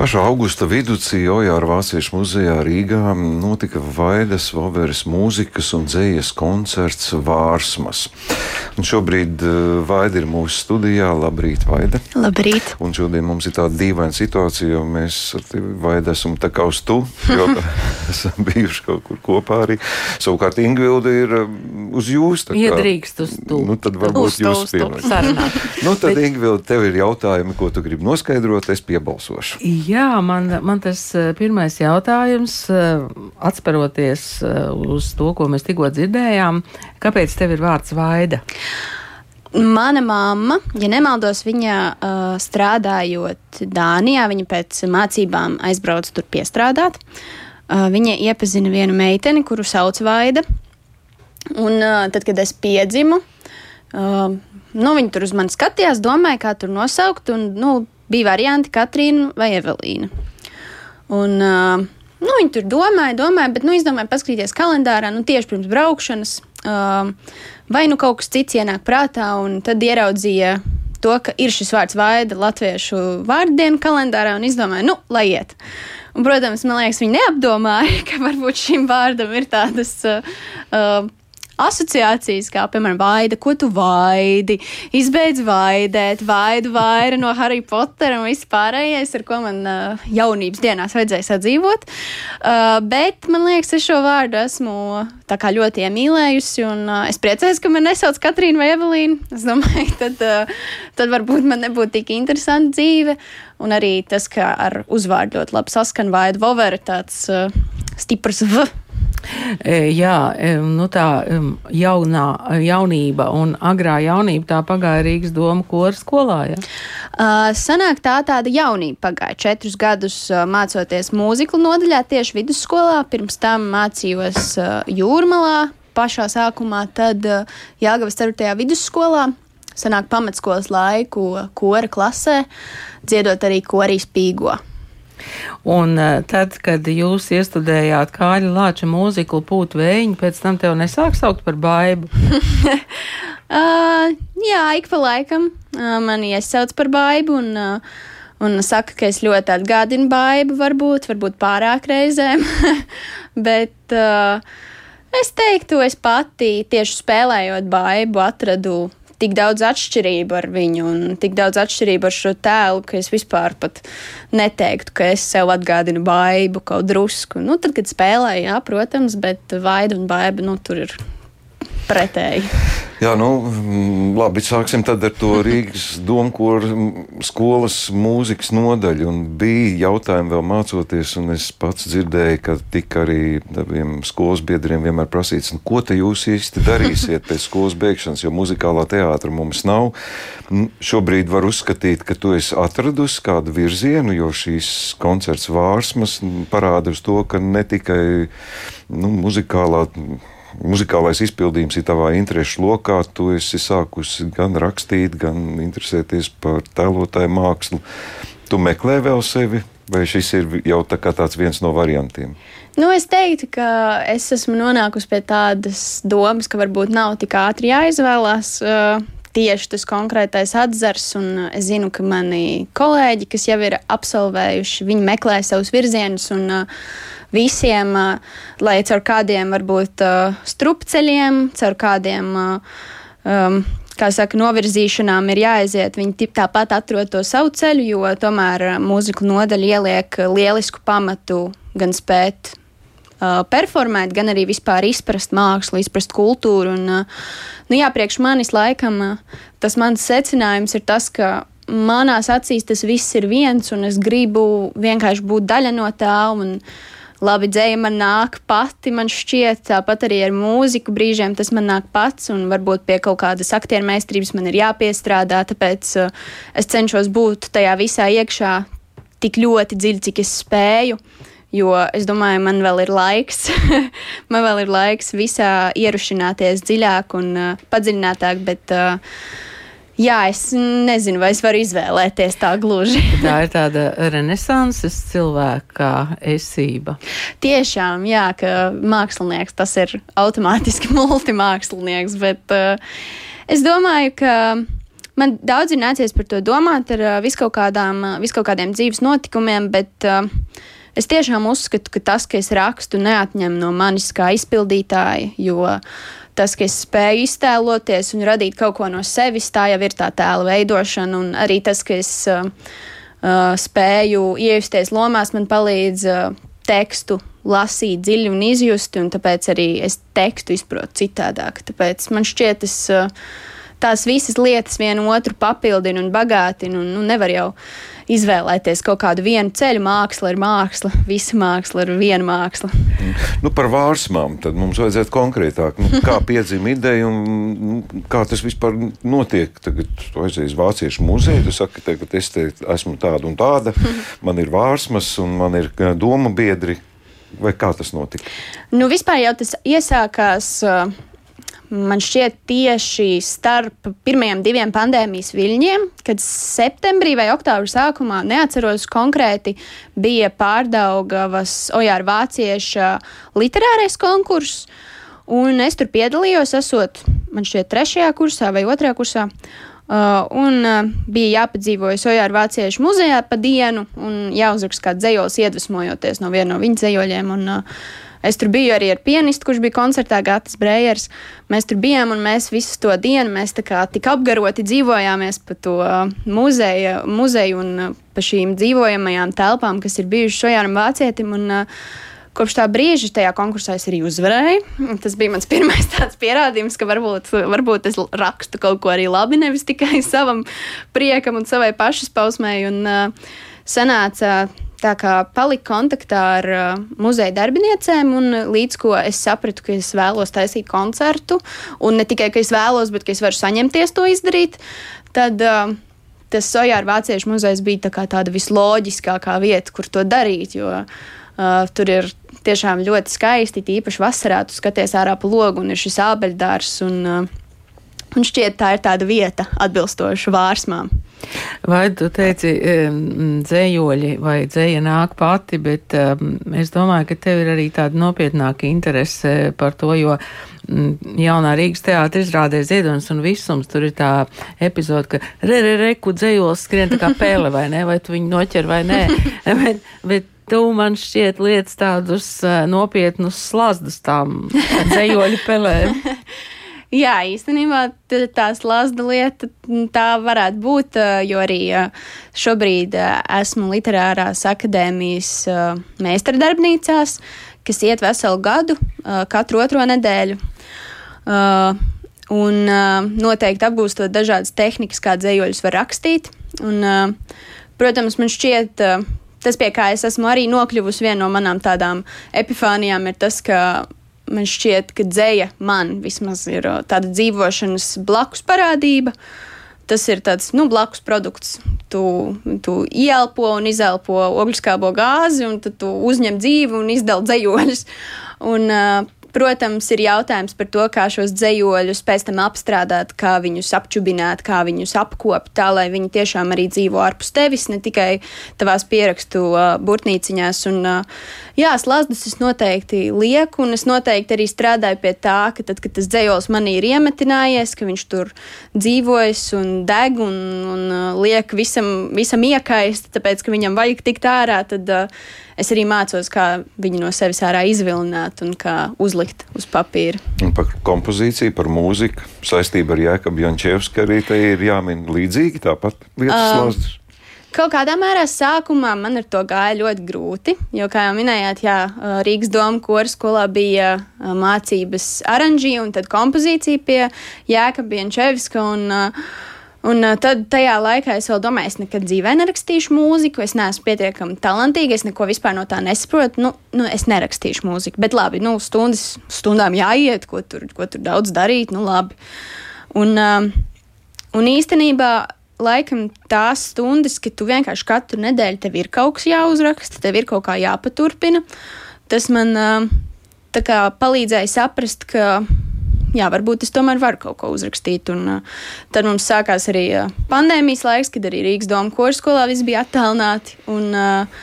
Pašā augusta vidū Ojāra Vāciešu muzejā Rīgā notika Vaidas Voveres mūzikas un dzējas koncerts Vārsmas. Un šobrīd uh, Vaida ir mūsu studijā. Labrīt, Vaida! Labrīt! Un šodien mums ir tāda dīvaina situācija, jo mēs ar Vaida esam tā kā uz tu, jo esam bijuši kaut kur kopā arī. Savukārt Ingvilda ir um, uz jūs. Iedrīkst uz tu. Nu, tad varbūt uz jūs pirmā. nu, tad Bet... Ingvilda, tev ir jautājumi, ko tu gribi noskaidrot, es piebalsošu. Jā, man, man tas eh, pirmais jautājums, eh, atceroties eh, uz to, ko mēs tikko dzirdējām, kāpēc tev ir vārds Vaida? Mana mamma, ja nemaldos, viņa uh, strādājot Dānijā, viņa pēc mācībām aizbrauca tur piestrādāt. Uh, viņa iepazina vienu meiteni, kuru sauc Vaida. Un uh, tad, kad es piedzimu, uh, nu, viņa tur uz mani skatījās, domāja, kā tur nosaukt. Un, nu, bija varianti Katrīna vai Evelīna. Un, uh, nu, viņi tur domāja, domāja, bet nu, izdomāja paskatīties kalendārā nu, tieši pirms braukšanas. Uh, vai nu kaut kas cits ienāk prātā, un tad ieraudzīja to, ka ir šis vārds vaida latviešu vārdienu kalendārā un izdomāja, nu, lai iet. Un, protams, man liekas, viņi neapdomāja, ka varbūt šim vārdam ir tādas uh, uh, asociācijas, kā piemēram, vaida, ko tu vaidi, izbeidz vaidēt, vaidu vaira no Harry Pottera un viss pārējais, ar ko man uh, jaunības dienās vajadzēja sadzīvot. Uh, bet man liekas, es šo vārdu esmu ļoti iemīlējusi, un uh, es priecājos, ka man nesauc Katrīna vai Evelīna. Es domāju, tad, uh, tad varbūt man nebūtu tik interesanta dzīve. Un arī tas, ka ar uzvārdu ļoti labi saskan vaidu Vovera, tāds uh, stiprs V jā, e, nu tā jaunā, jaunība un agrā jaunība tā pagāja Rīgas doma kora skolā. Ja? Uh, sanāk tā tāda jaunība pagāja četrus gadus mācoties mūziklu nodaļā tieši vidusskolā, pirms tam mācījos jūrmalā pašā sākumā, tad Jāgavas 4. vidusskolā. Sanāk pamatskolas laiku kora klasē, dziedot arī korijas pīgo. Un uh, tad, kad jūs iestudējāt Kāļa Lāča mūziklu Pūtu vējiņu, pēc tam tev nesāk saukt par baibu? uh, jā, ik pa laikam uh, mani iesauc par baibu. Un, uh, Un saka, ka es ļoti atgādinu baidu, varbūt, varbūt pārāk reizēm. Bet uh, es teiktu, es pati tieši spēlējot baidu, atradu tik daudz atšķirību ar viņu un tik daudz atšķirību ar šo tēlu, ka es vispār pat neteiktu, ka es sev atgādinu baidu kaut drusku. Nu, tad, kad spēlēju, jā, protams, bet vaida un baiba, nu, tur ir pretēji. Jā, nu, mm, labi, sāksim tad ar to Rīgas domkoru skolas mūzikas nodaļu. Un bija jautājumi vēl mācoties, un es pats dzirdēju, ka tika arī taviem skolas biedriem vienmēr prasīts, nu, ko te jūs īsti darīsiet pēc skolas beigšanas, jo muzikālā teātra mums nav. Šobrīd var uzskatīt, ka tu esi atradusi kādu virzienu, jo šīs koncerts vārsmas parāda uz to, ka ne tikai nu, muzikālā muzikālais izpildījums ir tavā interesu lokā. Tu esi sākusi gan rakstīt, gan interesēties par tēlotāju mākslu. Tu meklē vēl sevi, vai šis ir jau tā tāds viens no variantiem? Nu, es teiktu, ka es esmu nonākusi pie tādas domas, ka varbūt nav tik ātri jāizvēlās. Uh, tieši tas konkrētais atzars, un es zinu, ka mani kolēģi, kas jau ir absolvējuši, viņi meklē savus virzienus, un uh, visiem, lai caur kādiem varbūt strupceļiem, caur kādiem. Um, kā saka, novirzīšanām ir jāaiziet. Viņi tāpat atrod to savu ceļu, jo tomēr mūziku nodaļa ieliek lielisku pamatu gan spēt uh, performēt, gan arī vispār izprast mākslu, izprast kultūru. Un, uh, nu, jā, priekš manis laikam uh, tas mans secinājums ir tas, ka manās acīs tas viss ir viens, un es gribu vienkārši būt daļa no tā. Un, uh, labi dzēja man nāk pati, man šķiet, tāpat arī ar mūziku brīžiem tas man nāk pats, un varbūt pie kaut kādas aktieru meistarības man ir jāpiestrādā, tāpēc uh, es cenšos būt tajā visā iekšā tik ļoti dziļi, cik es spēju. Jo es domāju, man vēl ir laiks, man vēl ir laiks visā ierušināties dziļāk un uh, padziļinātāk, bet uh, Jā, es nezinu, vai es varu izvēlēties tā gluži. tā ir tāda renesanses cilvēka esība. Tiešām, jā, ka mākslinieks tas ir automātiski multimākslinieks, bet uh, es domāju, ka man daudz ir nācies par to domāt ar uh, viskaut, kādām, viskaut kādiem dzīves notikumiem, bet uh, es tiešām uzskatu, ka tas, ka es rakstu, neatņem no manis kā izpildītāja, jo tas, ka es spēju iztēloties un radīt kaut ko no sevis, tā jau ir tā tēla veidošana, un arī tas, ka es uh, uh, spēju iejusties lomās, man palīdz uh, tekstu lasīt dziļi un izjust, un tāpēc arī es tekstu izprotu citādāk. Tāpēc man šķiet, es uh, tās visas lietas vienu otru papildina un bagātina, un nu, nevar jau izvēlēties kaut kādu vienu ceļu. Māksla ir māksla, visa māksla ir viena māksla. Nu, par vārsmām mums vajadzētu konkrētāk, nu, kā piedzima ideja un nu, kā tas vispār notiek. Tagad aizies Vāciešu muzeju, tu saki, ka es te esmu tāda un tāda, man ir vārsmas un man ir doma biedri. Vai kā tas notika? Nu, vispār jau tas iesākās. Uh, man šķiet, tieši starp pirmajiem diviem pandēmijas viļņiem, kad septembrī vai oktobra sākumā, neatceros konkrēti, bija pārdaugavas Ojāra Vācieša literārais konkurss. Un es tur piedalījos, esot man šķiet, trešajā kursā vai otrajā kursā. Uh, un uh, bija jāpadzīvo Sojāra Vāciešu muzejā pa dienu un jāuzraksta kāds dzējols, iedvesmojoties no viena no viņa dzējoļiem. Un, uh, Es tur biju arī ar pianistu, kurš bija koncertā Gatis Brējers. Mēs tur bijām un mēs visu to dienu mēs tā kā tik apgaroti dzīvojāmies pa to muzeja, muzeju un pa šīm dzīvojamajām telpām, kas ir bijušas Sojāram Vācietim. Un, uh, Kopš tā brīža tajā konkursā es arī uzvarēju. Tas bija mans pirmais tāds pierādījums, ka varbūt, varbūt es rakstu kaut ko arī labi, nevis tikai savam priekam un savai pašizpausmei. Un uh, sanāca tā kā palika kontaktā ar uh, muzeja darbiniecēm, un līdz ko es sapratu, ka es vēlos taisīt koncertu, un ne tikai, ka es vēlos, bet ka es varu saņemties to izdarīt, tad uh, tas Sojāra Vāciešu muzejs bija tā tāda visloģiskākā vieta, kur to darīt, jo uh, tur ir tiešām ļoti skaisti, tīpaši vasarā tu skaties ārā pa logu un ir šis ābeļdārs. Un, uh, un šķiet, tā ir tāda vieta atbilstoša vārsmām. Vai tu teici, dzējoļi vai dzēja nāk pati, bet um, es domāju, ka tev ir arī tāda nopietnāka interese par to, jo jaunā Rīgas teātra izrādē Ziedonis un Visums, tur ir tā epizode, ka re, re, re, ku dzējos skrien tā kā pēle vai ne, vai tu viņu noķer vai nē, bet, bet tu man šķiet lietas tādus uh, nopietnus slazdus tām dzējoļu pelēm. Jā, īstenībā tās lasda lieta tā varētu būt, jo arī šobrīd esmu literārās akadēmijas meistardarbnīcās, kas iet veselu gadu, katru otro nedēļu. Un noteikti apgūstot dažādas tehnikas, kā dzējoļus var rakstīt. Un, protams, man šķiet, tas, pie kā es esmu arī nokļuvusi, viena no manām tādām epifānijām, ir tas, ka man šķiet, ka dzēja man vismaz ir tāda dzīvošanas blakus parādība. Tas ir tāds nu, blakus produkts. Tu, tu ieelpo un izelpo ogļuskābo gāzi, un tad tu uzņem dzīvi un izdala dzējoļus. Un, uh, Protams, ir jautājums par to, kā šos dzējoļus pēc tam apstrādāt, kā viņus apčubināt, kā viņus apkopot, tā lai viņi tiešām arī dzīvo ārpus tevis, ne tikai tavās pierakstu uh, burtnīciņās. Un, uh, jā, slazdus es noteikti lieku, un es noteikti arī strādāju pie tā, ka tad, kad tas dzējols manī ir iemetinājies, ka viņš tur dzīvojas un deg un, un uh, liek visam, visam iekaist, tāpēc, ka viņam vajag tikt ārā, tad uh, es arī mācos, kā viņu no sevis ārā izvilināt un kā uzlikt uz papīra. Un par kompozīciju, par mūziku saistību ar Jēkabu Jančevsku arī te ir jāmin līdzīgi tāpat lietas um, slāstus. Kaut kādā mērā sākumā man ar to gāja ļoti grūti, jo, kā jau minējāt, jā, Rīgas doma koras skolā bija mācības oranžija un tad kompozīcija pie Jēkabas Jančevska. Un, uh, Un uh, tad tajā laikā es vēl domāju, es nekad dzīvē nerakstīšu mūziku, es neesmu pietiekami talantīga, es neko vispār no tā nesaprotu. Nu, nu, es nerakstīšu mūziku, bet labi, nu, stundas, stundām jāiet, ko tur, ko tur daudz darīt, nu, labi. Un, uh, un īstenībā, laikam tās stundas, kad tu vienkārši katru nedēļu tev ir kaut kas jāuzraksta, tev ir kaut kā jāpaturpina, tas man uh, palīdzēja saprast, ka jā, varbūt es tomēr varu kaut ko uzrakstīt. Un, uh, tad mums sākās arī uh, pandēmijas laiks, kad arī Rīgas doma korskolā viss bija attālināti. Un, uh,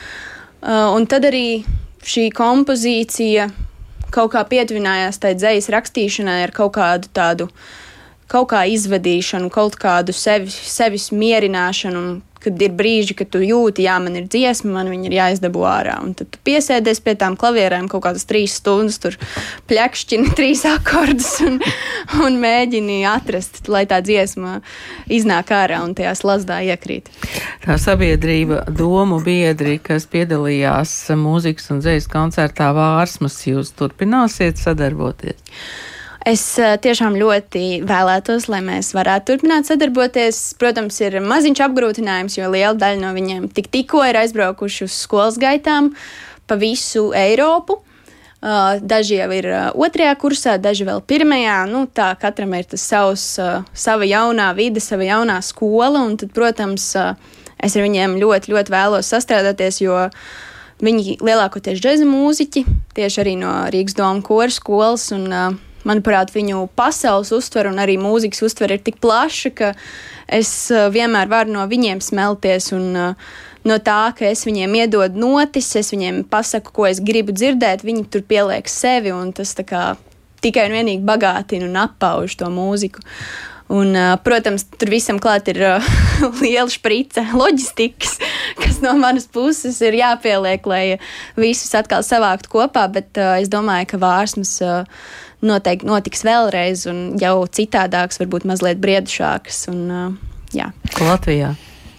uh, un tad arī šī kompozīcija kaut kā pietuvinājās tai dzējas rakstīšanai ar kaut kādu tādu kaut kā izvadīšanu, kaut kādu sevi, sevis mierināšanu. Kad ir brīži, kad tu jūti, jā, man ir dziesma, man viņa ir jāizdabū ārā. Un tad tu piesēdies pie tām klavierēm kaut kādas trīs stundas, tur plakšķini trīs akordus un, un mēģini atrast, lai tā dziesma iznāk ārā un tajā slazdā iekrīt. Tā sabiedrība, domu biedri, kas piedalījās mūzikas un dzējas koncertā Vārsmas, jūs turpināsiet sadarboties? Es tiešām ļoti vēlētos, lai mēs varētu turpināt sadarboties. Protams, ir maziņš apgrūtinājums, jo liela daļa no viņiem tik, tikko ir aizbraukuši uz skolas gaitām pa visu Eiropu. Daži jau ir otrajā kursā, daži vēl pirmajā. Nu, tā katram ir tas savs, sava jaunā vide, sava jaunā skola. Un tad, protams, es ar viņiem ļoti, ļoti vēlos sastrādāties, jo viņi lielākoties džēza mūziķi, tieši arī no Rīgas domu koru skolas. Un, uh, manuprāt, viņu pasaules uztvere un arī mūzikas uztvere ir tik plaša, ka es eh, vienmēr varu no viņiem smelties. Un, eh, No tā, ka es viņiem iedodu notis, es viņiem pasaku, ko es gribu dzirdēt, viņi tur pieliek sevi, un tas kā, tikai un vienīgi bagātina un apauž to mūziku. Un, protams, tur visam klāt ir liela sprice loģistikas, kas no manas puses ir jāpieliek, lai visus atkal savāktu kopā. Bet es domāju, ka vārsmas noteikti notiks vēlreiz, un jau citādāks, varbūt mazliet briedušāks. Un, jā. Latvijā.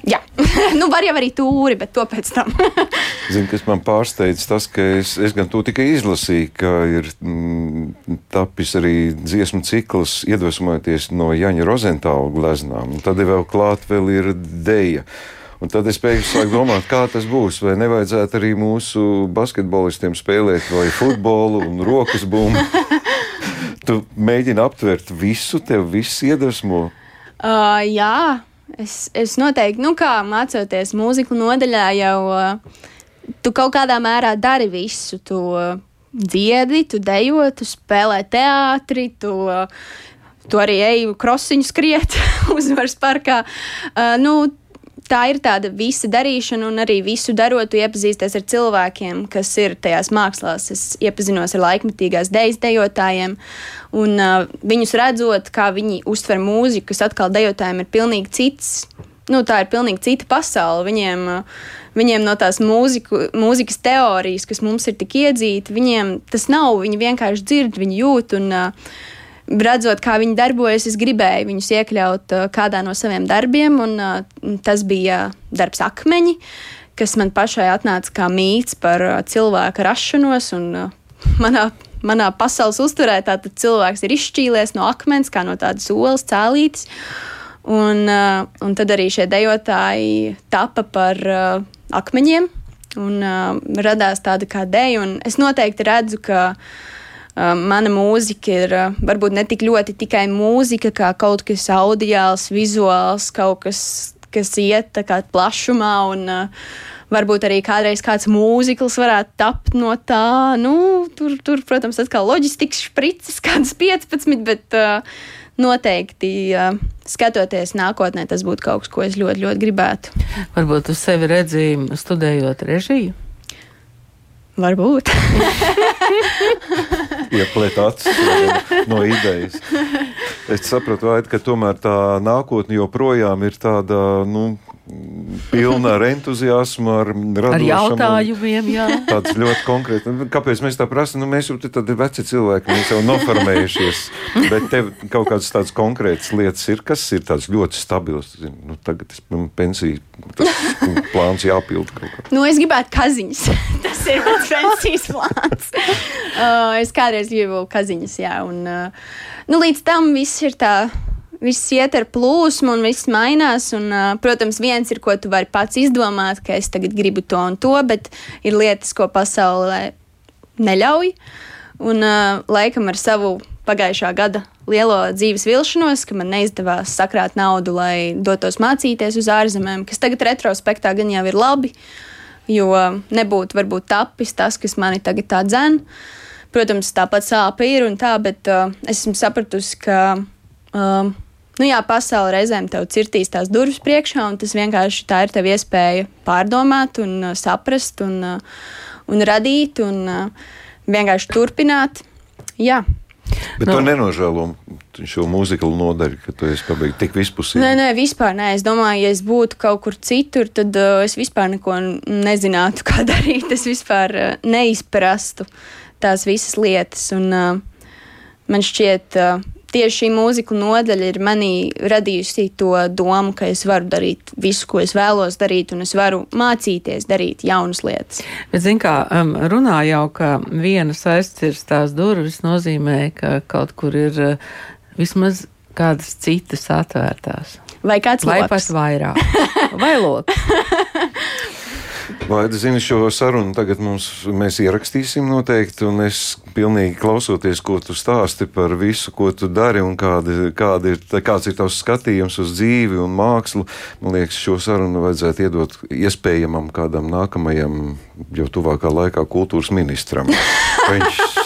Jā, nu var jau arī tūri, bet to pēc tam. Zini, kas man pārsteidz, tas, ka es, es gan to tikai izlasīju, ka ir mm, tapis arī dziesmu cikls, iedvesmojoties no Jaņa Rozentāla gleznām. Un tad vēl klāt vēl ir deja. Un tad es pēkšņi sāku domāt, kā tas būs. Vai nevajadzētu arī mūsu basketbolistiem spēlēt vai futbolu un rokas bumbu? tu mēģini aptvert visu, tev viss iedvesmo. Uh, jā, es, es noteikti, nu kā mācoties mūziku nodaļā, jau uh, tu kaut kādā mērā dari visu. Tu uh, dziedi, tu dejo, tu spēlē teātri, tu. Uh, Tu arī eju krosiņu skriet uzvaras parkā. Uh, nu, tā ir tāda visa darīšana, un arī visu darot, iepazīsties ar cilvēkiem, kas ir tajās mākslās. Es iepazinos ar laikmetīgās dejas dejotājiem, un uh, viņus redzot, kā viņi uztver mūziku, kas atkal dejotājiem ir pilnīgi cits. Nu, tā ir pilnīgi cita pasaule. Viņiem, uh, viņiem no tās mūziku, mūzikas teorijas, kas mums ir tik iedzīta, viņiem tas nav. Viņi vienkārši dzird, viņi jūt. Un, uh, redzot, kā viņi darbojas, es gribēju viņus iekļaut uh, kādā no saviem darbiem, un uh, tas bija darbs akmeņi, kas man pašai atnāca kā mīts par uh, cilvēka rašanos. Un, manā, manā pasaules uzturē tātad cilvēks ir izšķīlies no akmens, kā no tādas olas cēlītes. Un, un tad arī šie dejotāji tapa par akmeņiem, un radās tāda kā deja. Es noteikti redzu, ka uh, mana mūzika ir varbūt ne tik ļoti tikai mūzika, kā kaut kas audiāls, vizuāls, kaut kas, kas iet plašumā. Un, Varbūt arī kādreiz kāds mūzikls varētu tapt no tā. Nu, tur, tur, protams, atkal loģistikas sprites, kādas 15, bet uh, noteikti skatoties nākotnē, tas būtu kaut kas, ko es ļoti, ļoti gribētu. Varbūt uz sevi redzējumu studējot režiju. Varbūt. Ieplēt acis no idejas. Es saprotu, Vaid, ka tomēr tā nākotne joprojām ir tāda, nu, pilna ar entuziasmu, ar, ar jautājumiem. Tāds ļoti konkrēts. Nu, kāpēc mēs tā prasām? Nu, mēs jau tādi veci cilvēki, mēs jau noformējušies. Bet tev kaut kādas tādas konkrētas lietas ir, kas ir tāds ļoti stabils. Nu, tagad es pensiju, plāns jāpild kaut kā. Nu, es gribētu kaziņas. tas ir mans pensijas plāns. uh, es kādreiz gribu kaziņas, jā. Un, uh, nu, līdz tam viss ir tā viss iet ar plūsmu un viss mainās. Un, protams, viens ir, ko tu vari pats izdomāt, ka es tagad gribu to un to, bet ir lietas, ko pasaulē neļauj. Un laikam ar savu pagājušā gada lielo dzīves vilšanos, ka man neizdevās sakrāt naudu, lai dotos mācīties uz ārzemēm, kas tagad retrospektā gan jau ir labi, jo nebūtu varbūt tapis tas, kas mani tagad tā dzēna. Protams, tāpat sāpe ir un tā, bet uh, es esmu sapratusi, ka uh, nu jā, pasaule reizēm tev cirtīs tās durvis priekšā, un tas vienkārši tā ir tev iespēja pārdomāt un uh, saprast un, uh, un radīt un uh, vienkārši turpināt. Jā, Bet no. tu nenožēlo šo mūzikālu nodaļu, ka tu esi pabeigts tik vispusīgi. Nē, nē, vispār nē. Es domāju, ja es būtu kaut kur citur, tad uh, es vispār neko nezinātu, kā darīt. Es vispār uh, neizprastu tās visas lietas. Un, uh, man šķiet, uh, tieši šī mūzika nodaļa ir manī radījusi to domu, ka es varu darīt visu, ko es vēlos darīt, un es varu mācīties darīt jaunas lietas. Bet, zin kā, um, runā jau, ka vienas aizcirs tās durvis nozīmē, ka kaut kur ir uh, vismaz kādas citas atvērtās. Vai kāds Vai loks? pat vairāk? Vai loks? Tu zini šo sarunu? Tagad mums, mēs ierakstīsim noteikti, un es pilnīgi klausoties, ko tu stāsti par visu, ko tu dari un kādi, kādi ir, kāds ir tavs skatījums uz dzīvi un mākslu. Man liekas, šo sarunu vajadzētu iedot iespējamam kādam nākamajam, jau tuvākā laikā, kultūras ministram. Viņš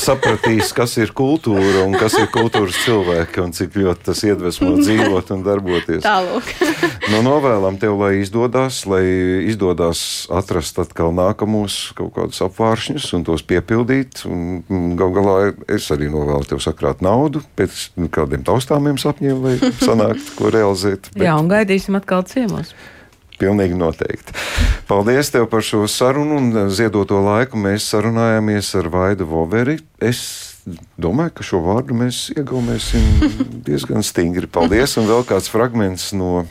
sapratīs, kas ir kultūra un kas ir kultūras cilvēki un cik ļoti tas iedvesmo dzīvot un darboties. Tālāk. Nu, novēlam tev, lai izdodas, lai izdodas atrast atkal nākamos kaut kādus apvāršņus un tos piepildīt. Galu galā es arī novēlu tev sakrāt naudu pēc kādiem taustāmiem sapņiem, lai sanāktu, ko realizēt. Bet... Jā, un gaidīsim atkal ciemos. Pilnīgi noteikti. Paldies tev par šo sarunu un ziedoto laiku. Mēs sarunājāmies ar Vaidu Voveri. Es domāju, ka šo vārdu mēs iegaumēsim diezgan stingri. Paldies! Un vēl kāds fragments no